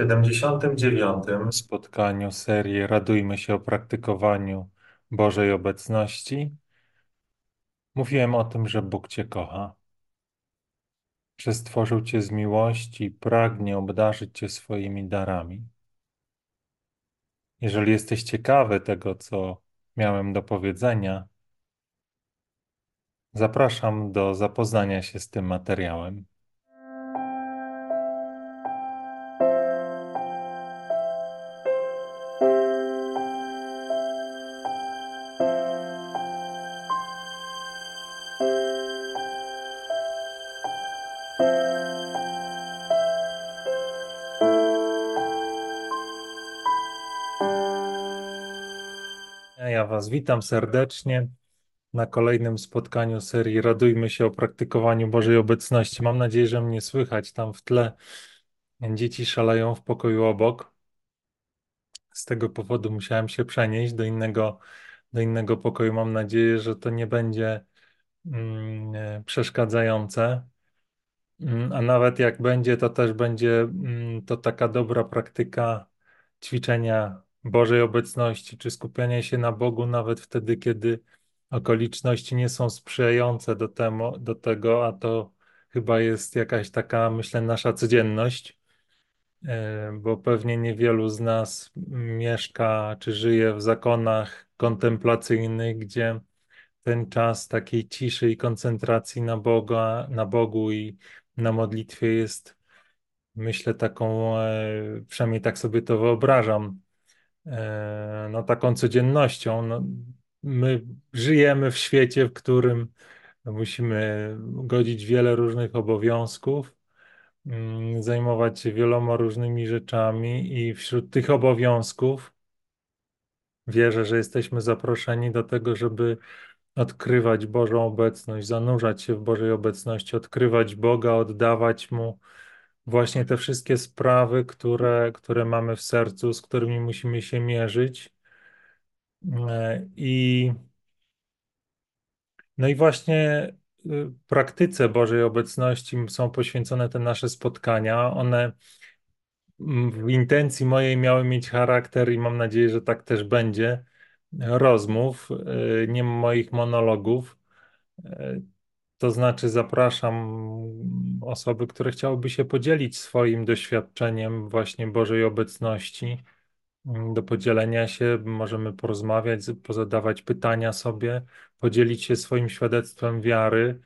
79. spotkaniu serii Radujmy się o praktykowaniu Bożej obecności mówiłem o tym, że Bóg Cię kocha, że stworzył Cię z miłości i pragnie obdarzyć Cię swoimi darami. Jeżeli jesteś ciekawy tego, co miałem do powiedzenia, zapraszam do zapoznania się z tym materiałem. Was witam serdecznie na kolejnym spotkaniu serii Radujmy się o praktykowaniu Bożej obecności. Mam nadzieję, że mnie słychać tam w tle. Dzieci szaleją w pokoju obok. Z tego powodu musiałem się przenieść do innego, do innego pokoju. Mam nadzieję, że to nie będzie mm, przeszkadzające. Mm, A nawet jak będzie, to też będzie mm, to taka dobra praktyka ćwiczenia Bożej obecności, czy skupiania się na Bogu, nawet wtedy, kiedy okoliczności nie są sprzyjające do, temu, do tego, a to chyba jest jakaś taka, myślę, nasza codzienność, e, bo pewnie niewielu z nas mieszka czy żyje w zakonach kontemplacyjnych, gdzie ten czas takiej ciszy i koncentracji na Boga, na Bogu i na modlitwie jest, myślę, taką, e, przynajmniej tak sobie to wyobrażam, no taką codziennością. No, my żyjemy w świecie, w którym musimy godzić wiele różnych obowiązków, mm, zajmować się wieloma różnymi rzeczami i wśród tych obowiązków wierzę, że jesteśmy zaproszeni do tego, żeby odkrywać Bożą obecność, zanurzać się w Bożej obecności, odkrywać Boga, oddawać Mu właśnie te wszystkie sprawy, które, które mamy w sercu, z którymi musimy się mierzyć. I, no i właśnie y, praktyce Bożej obecności są poświęcone te nasze spotkania. One mm, w intencji mojej miały mieć charakter i mam nadzieję, że tak też będzie, rozmów, y, nie moich monologów. To znaczy, zapraszam osoby, które chciałyby się podzielić swoim doświadczeniem właśnie Bożej obecności, do podzielenia się. Możemy porozmawiać, pozadawać pytania sobie, podzielić się swoim świadectwem wiary,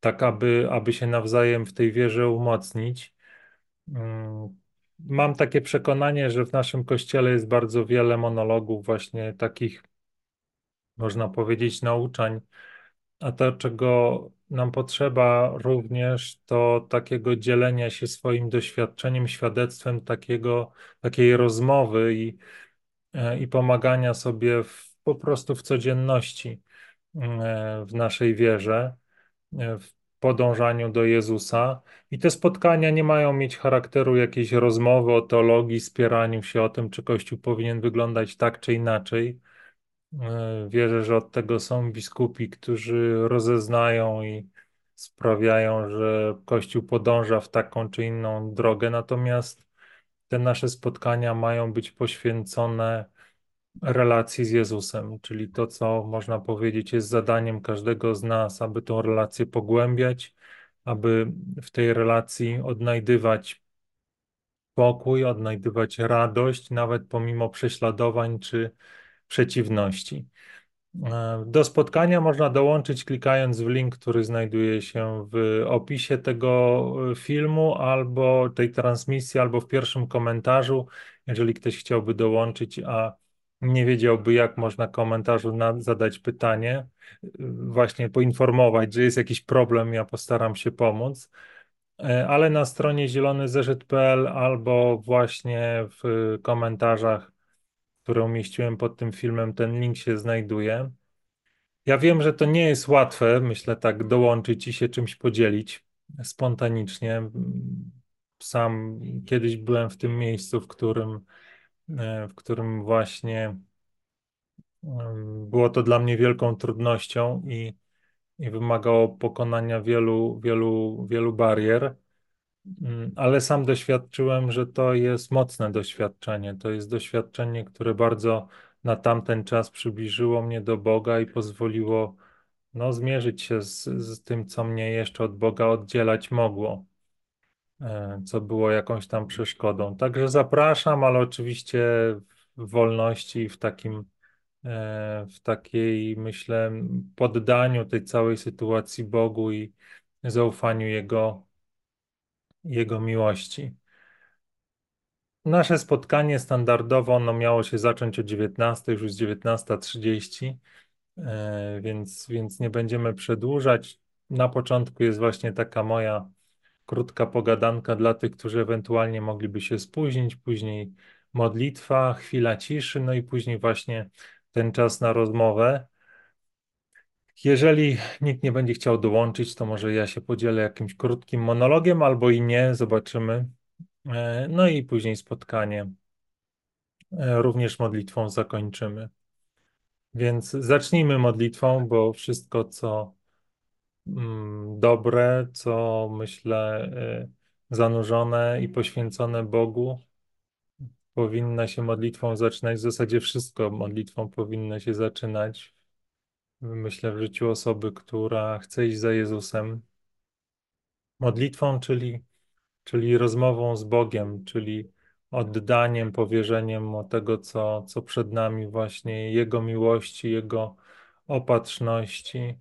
tak aby, aby się nawzajem w tej wierze umocnić. Mm, Mam takie przekonanie, że w naszym kościele jest bardzo wiele monologów, właśnie takich, można powiedzieć, nauczań a to, czego nam potrzeba również, to takiego dzielenia się swoim doświadczeniem, świadectwem takiego, takiej rozmowy i, e, i pomagania sobie w, po prostu w codzienności e, w naszej wierze, e, w podążaniu do Jezusa. I te spotkania nie mają mieć charakteru jakiejś rozmowy o teologii, spieraniu się o tym, czy Kościół powinien wyglądać tak czy inaczej Wierzę, że od tego są biskupi, którzy rozeznają i sprawiają, że Kościół podąża w taką czy inną drogę. Natomiast te nasze spotkania mają być poświęcone relacji z Jezusem, czyli to, co można powiedzieć, jest zadaniem każdego z nas, aby tą relację pogłębiać, aby w tej relacji odnajdywać pokój, odnajdywać radość, nawet pomimo prześladowań czy przeciwności. E, Do spotkania można dołączyć klikając w link, który znajduje się w opisie tego e, filmu, albo tej transmisji, albo w pierwszym komentarzu. Jeżeli ktoś chciałby dołączyć, a nie wiedziałby, jak można komentarzu na, zadać pytanie, e, właśnie poinformować, że jest jakiś problem, ja postaram się pomóc. Ale na stronie zielonyzeszyt.pl albo właśnie w komentarzach które umieściłem pod tym filmem, ten link się znajduje. Ja wiem, że to nie jest łatwe, myślę tak, dołączyć i się czymś podzielić spontanicznie. Sam kiedyś byłem w tym miejscu, w którym, e, w którym właśnie było to dla mnie wielką trudnością i, i wymagało pokonania wielu, wielu, wielu barier. Mm, Ale sam doświadczyłem, że to jest mocne doświadczenie. To jest doświadczenie, które bardzo na tamten czas przybliżyło mnie do Boga i pozwoliło no, zmierzyć się z, z tym, co mnie jeszcze od Boga oddzielać mogło, e, co było jakąś tam przeszkodą. Także zapraszam, ale oczywiście w wolności i w takim, e, w takiej, myślę, poddaniu tej całej sytuacji Bogu i zaufaniu Jego, Jego miłości. Nasze spotkanie standardowo ono miało się zacząć o 19, już jest 19.30, e, więc, więc nie będziemy przedłużać. Na początku jest właśnie taka moja krótka pogadanka dla tych, którzy ewentualnie mogliby się spóźnić, później modlitwa, chwila ciszy, no i później właśnie ten czas na rozmowę. Jeżeli nikt nie będzie chciał dołączyć, to może ja się podzielę jakimś krótkim monologiem albo i nie, zobaczymy. E, No i później spotkanie e, również modlitwą zakończymy. Więc zacznijmy modlitwą, bo wszystko, co mm, dobre, co myślę, y, zanurzone i poświęcone Bogu, powinno się modlitwą zaczynać. W zasadzie wszystko modlitwą powinno się zaczynać. Myślę w życiu osoby, która chce iść za Jezusem. Modlitwą, czyli, czyli rozmową z Bogiem, czyli oddaniem, powierzeniem o tego, co, co przed nami, właśnie Jego miłości, Jego opatrzności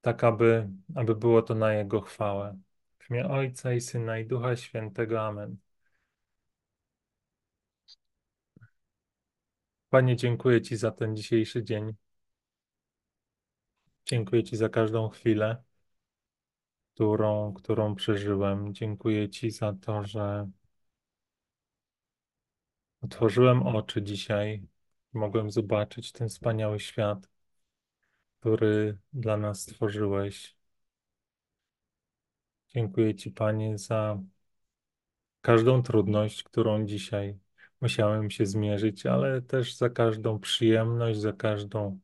tak aby, aby było to na Jego chwałę. W imię Ojca i Syna i Ducha Świętego. Amen. Panie, dziękuję Ci za ten dzisiejszy dzień. Dziękuję Ci za każdą chwilę, którą, którą przeżyłem. Dziękuję Ci za to, że otworzyłem oczy dzisiaj. Mogłem zobaczyć ten wspaniały świat, który dla nas stworzyłeś. Dziękuję Ci, Panie, za każdą trudność, którą dzisiaj musiałem się zmierzyć, ale też za każdą przyjemność, za każdą,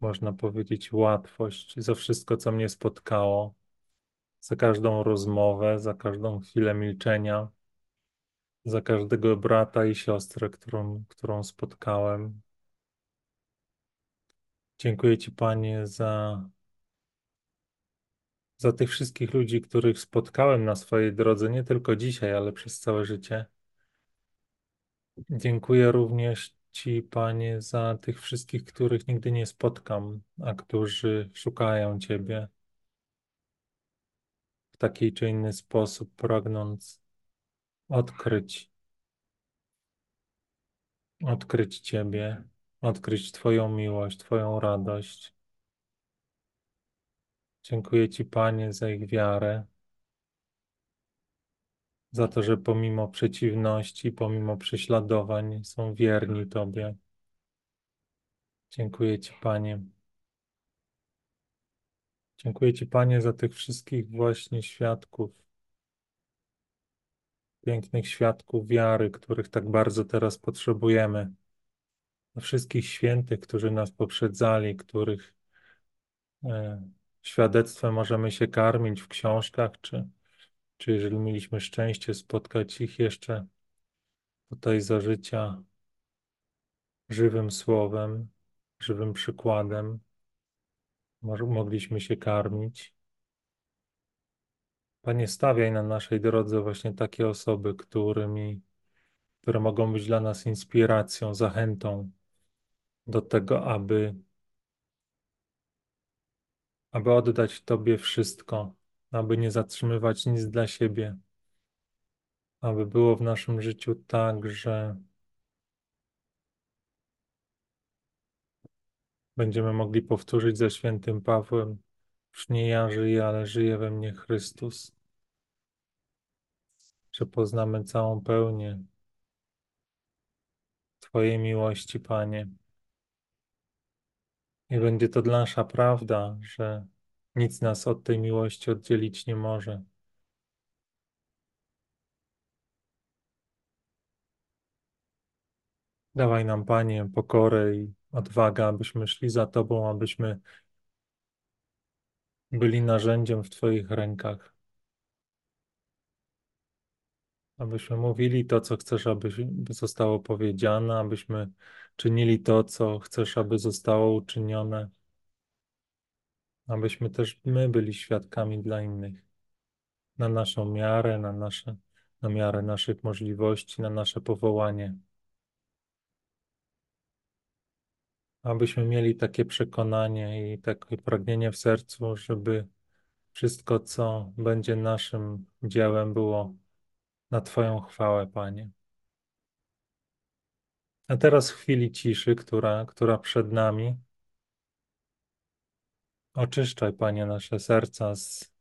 można powiedzieć, łatwość, za wszystko, co mnie spotkało, za każdą rozmowę, za każdą chwilę milczenia, za każdego brata i siostrę, którą, którą spotkałem. Dziękuję Ci, Panie, za, za tych wszystkich ludzi, których spotkałem na swojej drodze, nie tylko dzisiaj, ale przez całe życie. Dziękuję również Ci, Panie, za tych wszystkich, których nigdy nie spotkam, a którzy szukają Ciebie w taki czy inny sposób, pragnąc odkryć, odkryć Ciebie, odkryć Twoją miłość, Twoją radość. Dziękuję Ci, Panie, za ich wiarę, za to, że pomimo przeciwności, pomimo prześladowań są wierni Tobie. Dziękuję Ci, Panie. Dziękuję Ci, Panie, za tych wszystkich właśnie świadków, pięknych świadków wiary, których tak bardzo teraz potrzebujemy. Za wszystkich świętych, którzy nas poprzedzali, których e, świadectwem możemy się karmić w książkach, czy, czy jeżeli mieliśmy szczęście spotkać ich jeszcze tutaj za życia żywym słowem, żywym przykładem, mogliśmy się karmić. Panie, stawiaj na naszej drodze właśnie takie osoby, którymi, które mogą być dla nas inspiracją, zachętą do tego, aby, aby oddać Tobie wszystko, aby nie zatrzymywać nic dla siebie, aby było w naszym życiu tak, że będziemy mogli powtórzyć ze świętym Pawłem, już nie ja żyję, ale żyje we mnie Chrystus, że poznamy całą pełnię Twojej miłości, Panie. I będzie to nasza prawda, że nic nas od tej miłości oddzielić nie może. Dawaj nam, Panie, pokorę i odwagę, abyśmy szli za Tobą, abyśmy byli narzędziem w Twoich rękach. abyśmy mówili to, co chcesz, aby by zostało powiedziane, abyśmy czynili to, co chcesz, aby zostało uczynione, abyśmy też my byli świadkami dla innych, na naszą miarę, na nasze, na miarę naszych możliwości, na nasze powołanie. Abyśmy mieli takie przekonanie i takie pragnienie w sercu, żeby wszystko, co będzie naszym dziełem, było na Twoją chwałę, Panie. A teraz w chwili ciszy, która, która przed nami, oczyszczaj, Panie, nasze serca z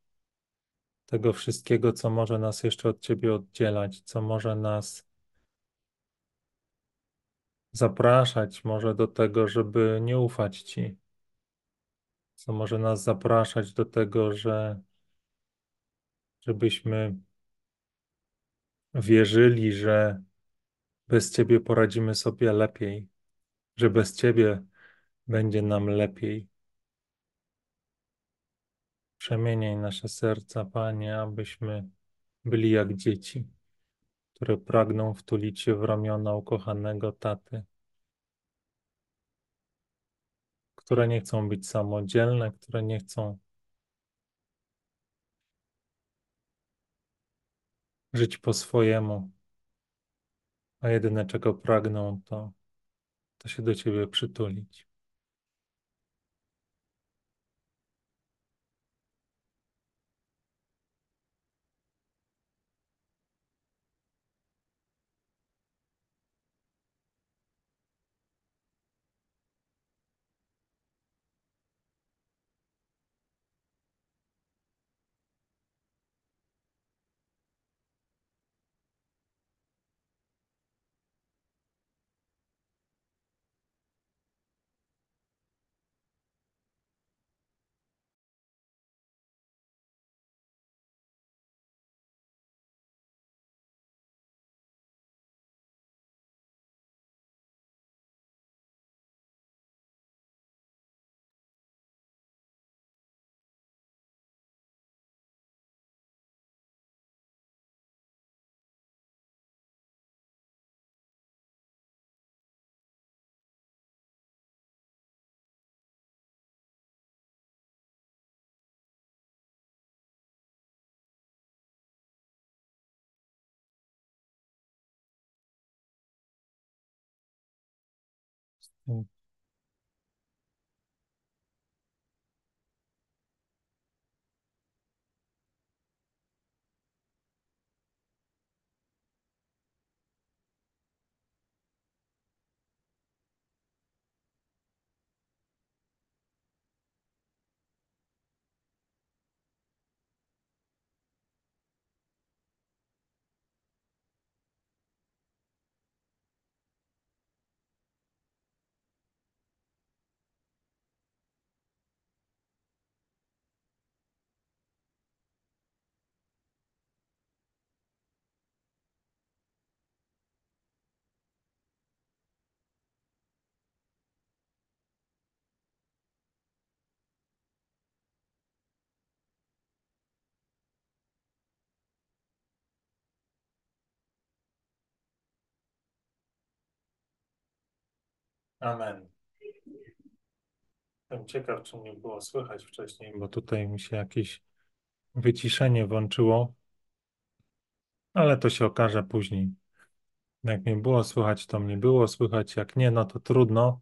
tego wszystkiego, co może nas jeszcze od Ciebie oddzielać, co może nas zapraszać może do tego, żeby nie ufać Ci, co może nas zapraszać do tego, że żebyśmy wierzyli, że bez Ciebie poradzimy sobie lepiej, że bez Ciebie będzie nam lepiej. Przemieniaj nasze serca, Panie, abyśmy byli jak dzieci, które pragną wtulić się w ramiona ukochanego taty, które nie chcą być samodzielne, które nie chcą żyć po swojemu, a jedyne czego pragną to, to się do Ciebie przytulić. Mm. Amen. Jestem ciekaw, czy mnie było słychać wcześniej, bo tutaj mi się jakieś wyciszenie włączyło, ale to się okaże później. Jak mnie było słychać, to mnie było słychać, jak nie, no to trudno.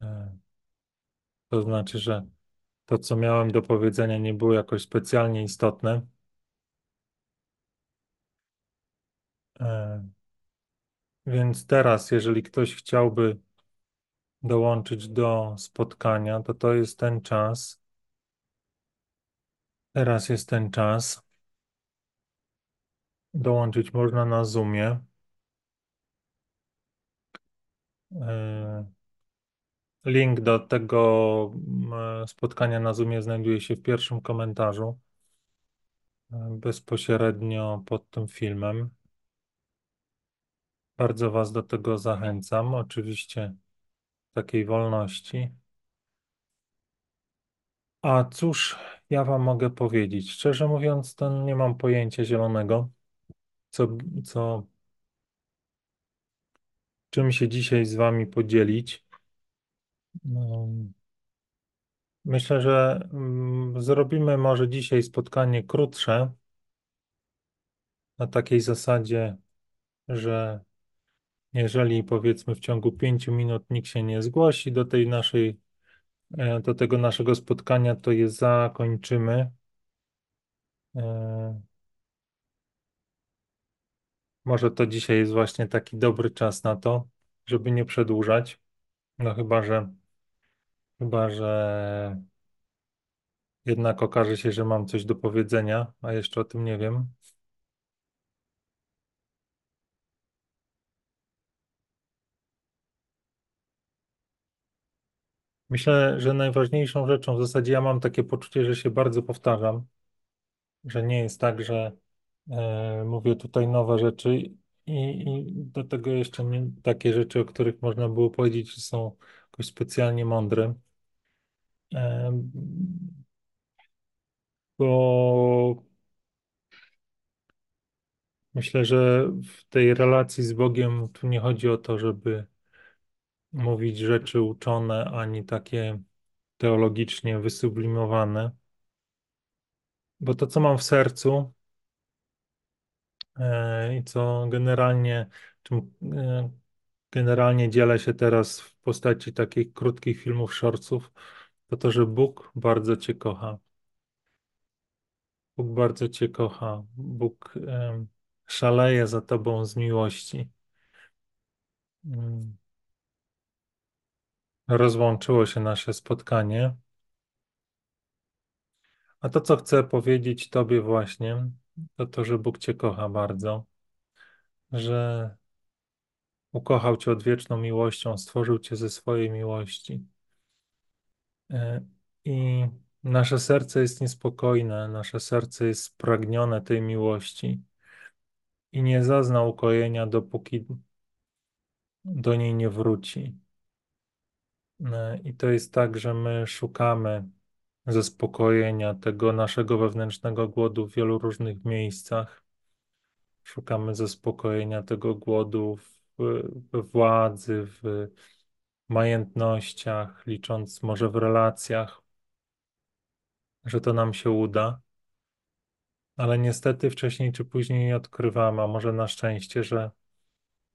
E, to znaczy, że to, co miałem do powiedzenia, nie było jakoś specjalnie istotne. Więc teraz, jeżeli ktoś chciałby dołączyć do spotkania, to to jest ten czas. Teraz jest ten czas. Dołączyć można na Zoomie. E, link do tego spotkania na Zoomie znajduje się w pierwszym komentarzu, e, bezpośrednio pod tym filmem. Bardzo Was do tego zachęcam. Oczywiście takiej wolności. A cóż ja Wam mogę powiedzieć? Szczerze mówiąc, to nie mam pojęcia zielonego, co, co, czym się dzisiaj z Wami podzielić. Myślę, że mm, zrobimy może dzisiaj spotkanie krótsze, na takiej zasadzie, że jeżeli powiedzmy w ciągu pięciu minut nikt się nie zgłosi do tej naszej, e, do tego naszego spotkania, to je zakończymy. E, Może to dzisiaj jest właśnie taki dobry czas na to, żeby nie przedłużać. No chyba, że chyba, że jednak okaże się, że mam coś do powiedzenia, a jeszcze o tym nie wiem. Myślę, że najważniejszą rzeczą, w zasadzie ja mam takie poczucie, że się bardzo powtarzam, że nie jest tak, że e, mówię tutaj nowe rzeczy i, i do tego jeszcze nie takie rzeczy, o których można było powiedzieć, że są jakoś specjalnie mądre. E, bo myślę, że w tej relacji z Bogiem tu nie chodzi o to, żeby mówić rzeczy uczone, ani takie teologicznie wysublimowane, bo to, co mam w sercu, E, i co generalnie, czym e, generalnie dzielę się teraz w postaci takich krótkich filmów, shortsów, to to, że Bóg bardzo Cię kocha. Bóg bardzo Cię kocha. Bóg em, szaleje za Tobą z miłości. Rozłączyło się nasze spotkanie. A to, co chcę powiedzieć Tobie właśnie, to to, że Bóg Cię kocha bardzo, że ukochał Cię odwieczną miłością, stworzył Cię ze swojej miłości. E, I nasze serce jest niespokojne, nasze serce jest spragnione tej miłości i nie zazna ukojenia, dopóki do niej nie wróci. E, I to jest tak, że my szukamy zaspokojenia tego naszego wewnętrznego głodu w wielu różnych miejscach. Szukamy zaspokojenia tego głodu we władzy, w majętnościach, licząc może w relacjach, że to nam się uda. Ale niestety wcześniej czy później odkrywamy, a może na szczęście, że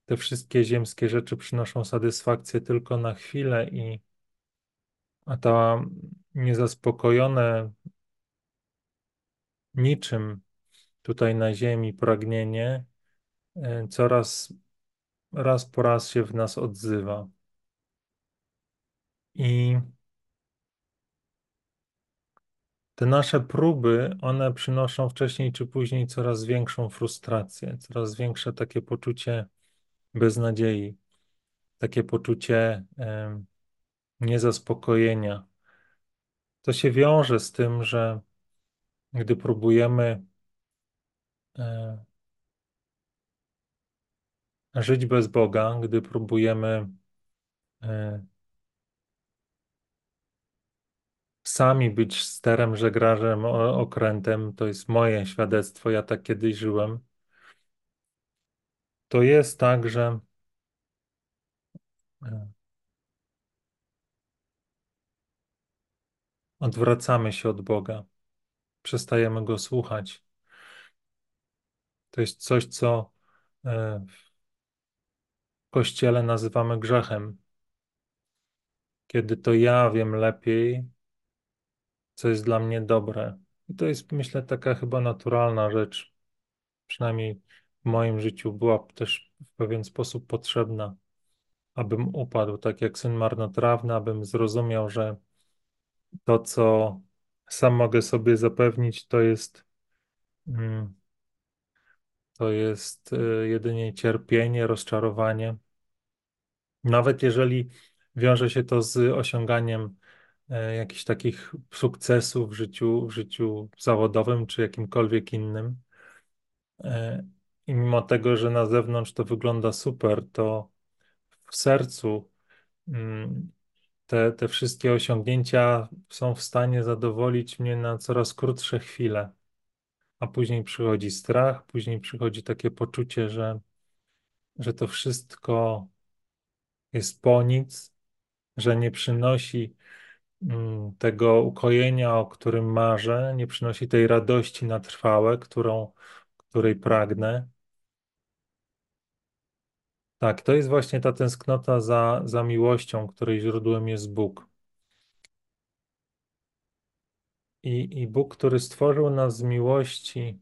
te wszystkie ziemskie rzeczy przynoszą satysfakcję tylko na chwilę i a to niezaspokojone niczym tutaj na ziemi pragnienie e, coraz raz po raz się w nas odzywa. I te nasze próby, one przynoszą wcześniej czy później coraz większą frustrację, coraz większe takie poczucie beznadziei, takie poczucie niezaspokojenia. To się wiąże z tym, że gdy próbujemy e, żyć bez Boga, gdy próbujemy e, sami być sterem, żeglarzem, okrętem, to jest moje świadectwo, ja tak kiedyś żyłem, to jest tak, że e, odwracamy się od Boga, przestajemy Go słuchać. To jest coś, co e, w Kościele nazywamy grzechem. Kiedy to ja wiem lepiej, co jest dla mnie dobre. I to jest, myślę, taka chyba naturalna rzecz, przynajmniej w moim życiu była też w pewien sposób potrzebna, abym upadł, tak jak syn marnotrawny, abym zrozumiał, że to, co sam mogę sobie zapewnić, to jest, mm, to jest y, jedynie cierpienie, rozczarowanie. Nawet jeżeli wiąże się to z osiąganiem e, jakichś takich sukcesów w życiu, w życiu zawodowym czy jakimkolwiek innym. I mimo tego, że na zewnątrz to wygląda super, to w sercu mm, te, te wszystkie osiągnięcia są w stanie zadowolić mnie na coraz krótsze chwile. a później przychodzi strach, później przychodzi takie poczucie, że, że to wszystko jest po nic, że nie przynosi mm, tego ukojenia, o którym marzę, nie przynosi tej radości na trwałe, którą, której pragnę. Tak, to jest właśnie ta tęsknota za, za miłością, której źródłem jest Bóg. I, I Bóg, który stworzył nas z miłości,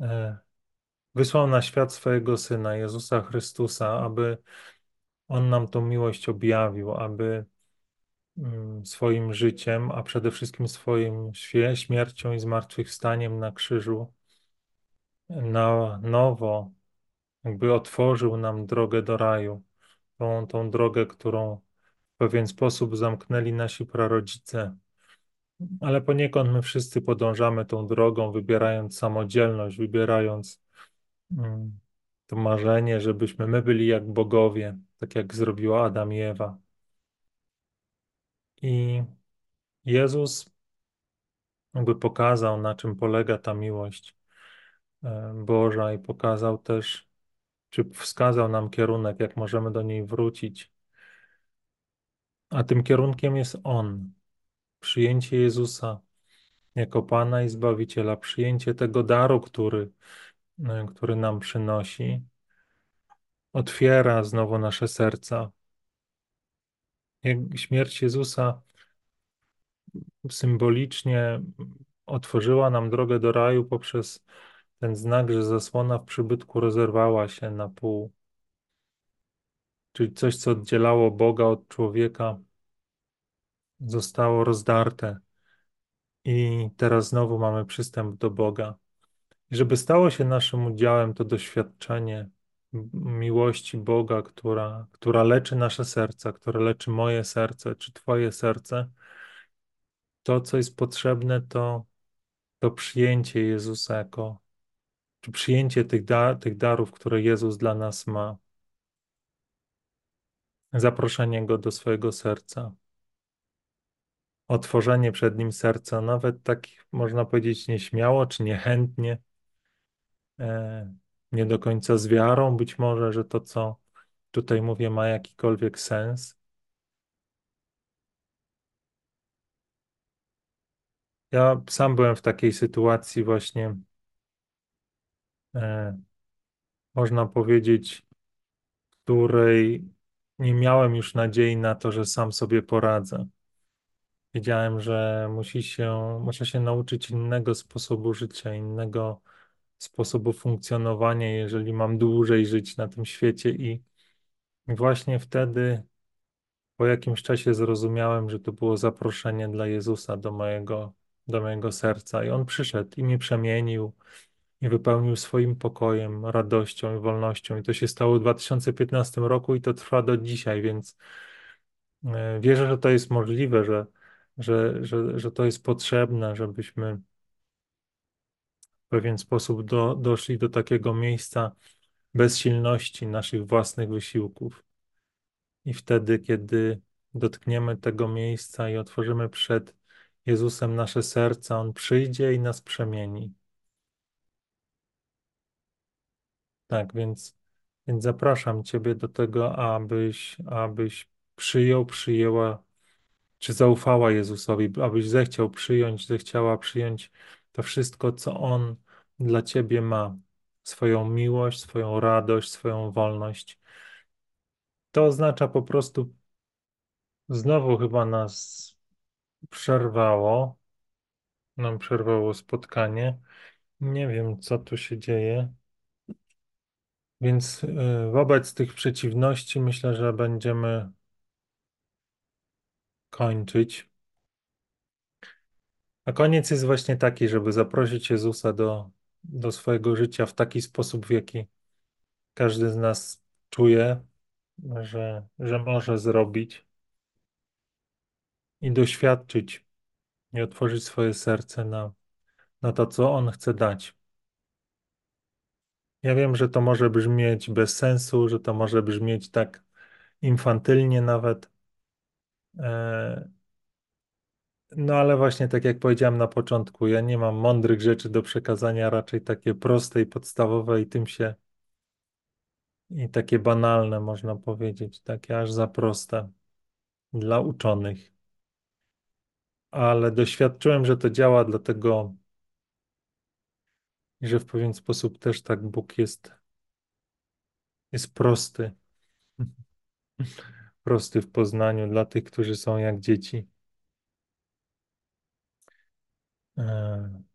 e, wysłał na świat swojego Syna, Jezusa Chrystusa, aby On nam tą miłość objawił, aby mm, swoim życiem, a przede wszystkim swoim śmiercią i zmartwychwstaniem na krzyżu na nowo jakby otworzył nam drogę do raju, tą, tą drogę, którą w pewien sposób zamknęli nasi prarodzice. Ale poniekąd my wszyscy podążamy tą drogą, wybierając samodzielność, wybierając mm, to marzenie, żebyśmy my byli jak bogowie, tak jak zrobiła Adam i Ewa. I Jezus jakby pokazał, na czym polega ta miłość e, Boża i pokazał też, czy wskazał nam kierunek, jak możemy do niej wrócić. A tym kierunkiem jest On, przyjęcie Jezusa jako Pana i Zbawiciela, przyjęcie tego daru, który, e, który nam przynosi, otwiera znowu nasze serca. Śmierć Jezusa symbolicznie otworzyła nam drogę do raju poprzez ten znak, że zasłona w przybytku rozerwała się na pół. Czyli coś, co oddzielało Boga od człowieka, zostało rozdarte. I teraz znowu mamy przystęp do Boga. I żeby stało się naszym udziałem to doświadczenie miłości Boga, która, która leczy nasze serca, która leczy moje serce czy Twoje serce, to, co jest potrzebne, to, to przyjęcie Jezusa jako, czy przyjęcie tych, da, tych darów, które Jezus dla nas ma. Zaproszenie Go do swojego serca. Otworzenie przed Nim serca, nawet tak można powiedzieć nieśmiało, czy niechętnie, e, nie do końca z wiarą, być może, że to, co tutaj mówię, ma jakikolwiek sens. Ja sam byłem w takiej sytuacji właśnie, można powiedzieć, w której nie miałem już nadziei na to, że sam sobie poradzę. Wiedziałem, że musi się, muszę się nauczyć innego sposobu życia, innego sposobu funkcjonowania, jeżeli mam dłużej żyć na tym świecie. I właśnie wtedy, po jakimś czasie, zrozumiałem, że to było zaproszenie dla Jezusa do mojego, do mojego serca. I On przyszedł i mnie przemienił i wypełnił swoim pokojem, radością i wolnością. I to się stało w 2015 roku i to trwa do dzisiaj, więc e, wierzę, że to jest możliwe, że, że, że, że to jest potrzebne, żebyśmy w pewien sposób do, doszli do takiego miejsca bezsilności naszych własnych wysiłków. I wtedy, kiedy dotkniemy tego miejsca i otworzymy przed Jezusem nasze serca, On przyjdzie i nas przemieni. Tak, więc, więc zapraszam Ciebie do tego, abyś, abyś przyjął, przyjęła, czy zaufała Jezusowi, abyś zechciał przyjąć, zechciała przyjąć to wszystko, co On dla Ciebie ma. Swoją miłość, swoją radość, swoją wolność. To oznacza po prostu, znowu chyba nas przerwało, nam przerwało spotkanie. Nie wiem, co tu się dzieje. Więc y, wobec tych przeciwności myślę, że będziemy kończyć. A koniec jest właśnie taki, żeby zaprosić Jezusa do, do swojego życia w taki sposób, w jaki każdy z nas czuje, że, że może zrobić i doświadczyć i otworzyć swoje serce na, na to, co On chce dać. Ja wiem, że to może brzmieć bez sensu, że to może brzmieć tak infantylnie nawet, e, No ale właśnie tak jak powiedziałem na początku, ja nie mam mądrych rzeczy do przekazania, raczej takie proste i podstawowe i tym się i takie banalne można powiedzieć, takie aż za proste dla uczonych. Ale doświadczyłem, że to działa, dlatego że w pewien sposób też tak Bóg jest, jest prosty. Prosty w poznaniu dla tych, którzy są jak dzieci. E,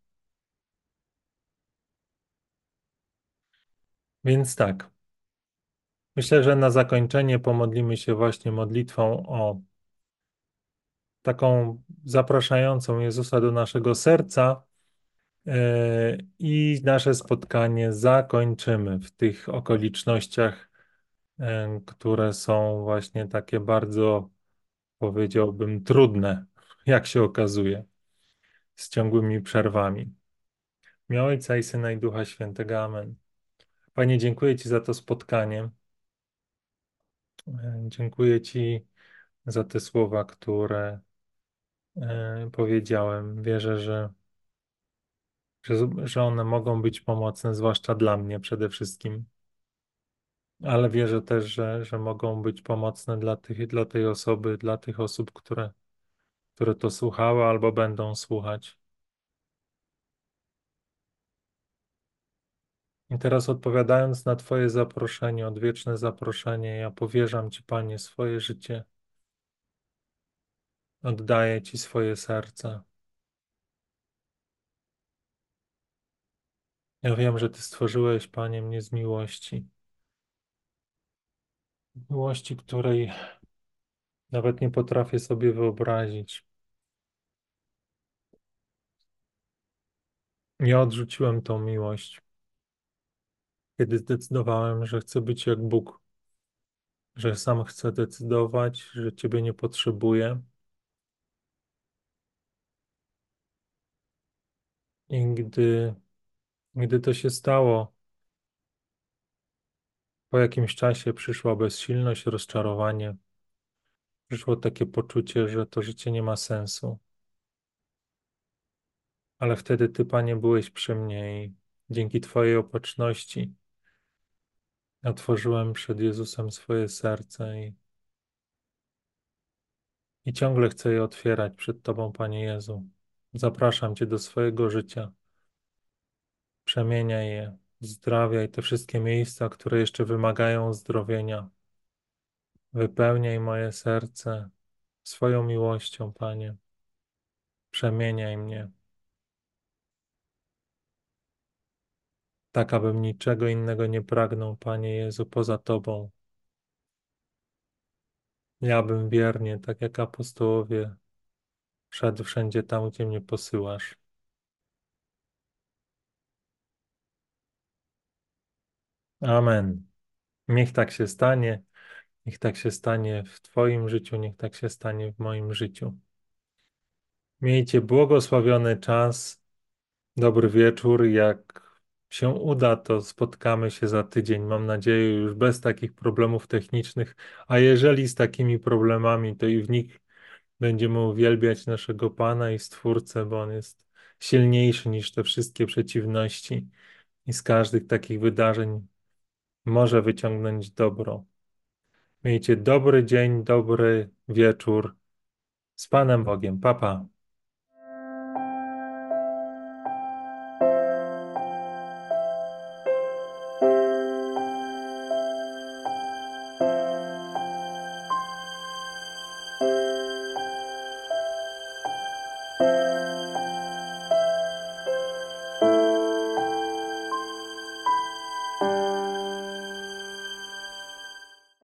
Więc tak. Myślę, że na zakończenie pomodlimy się właśnie modlitwą o taką zapraszającą Jezusa do naszego serca i nasze spotkanie zakończymy w tych okolicznościach, e, które są właśnie takie bardzo, powiedziałbym, trudne, jak się okazuje, z ciągłymi przerwami. Miał Ojca i Syna i Ducha Świętego. Amen. Panie, dziękuję Ci za to spotkanie. E, dziękuję Ci za te słowa, które e, powiedziałem. Wierzę, że, że, że one mogą być pomocne, zwłaszcza dla mnie przede wszystkim. Ale wierzę też, że, że mogą być pomocne dla, tych, dla tej osoby, dla tych osób, które, które to słuchały albo będą słuchać. I teraz odpowiadając na Twoje zaproszenie, odwieczne zaproszenie, ja powierzam Ci, Panie, swoje życie. Oddaję Ci swoje serce. Ja wiem, że Ty stworzyłeś, Panie, mnie z miłości. Miłości, której nawet nie potrafię sobie wyobrazić. Ja odrzuciłem tą miłość, kiedy zdecydowałem, że chcę być jak Bóg, że sam chcę decydować, że Ciebie nie potrzebuję. I gdy, gdy to się stało, po jakimś czasie przyszła bezsilność, rozczarowanie. Przyszło takie poczucie, że to życie nie ma sensu. Ale wtedy Ty, Panie, byłeś przy mnie i dzięki Twojej opatrzności otworzyłem przed Jezusem swoje serce i, i ciągle chcę je otwierać przed Tobą, Panie Jezu. Zapraszam Cię do swojego życia. Przemieniaj je, zdrawiaj te wszystkie miejsca, które jeszcze wymagają uzdrowienia. Wypełniaj moje serce swoją miłością, Panie. Przemieniaj mnie. Tak, abym niczego innego nie pragnął, Panie Jezu, poza Tobą. Ja bym wiernie, tak jak apostołowie, szedł wszędzie tam, gdzie mnie posyłasz. Amen. Niech tak się stanie. Niech tak się stanie w Twoim życiu, niech tak się stanie w moim życiu. Miejcie błogosławiony czas, dobry wieczór. Jak się uda, to spotkamy się za tydzień. Mam nadzieję, już bez takich problemów technicznych. A jeżeli z takimi problemami, to i w nich będziemy uwielbiać naszego Pana i Stwórcę, bo On jest silniejszy niż te wszystkie przeciwności. I z każdych takich wydarzeń może wyciągnąć dobro. Miejcie dobry dzień, dobry wieczór. Z Panem Bogiem. Papa. Pa.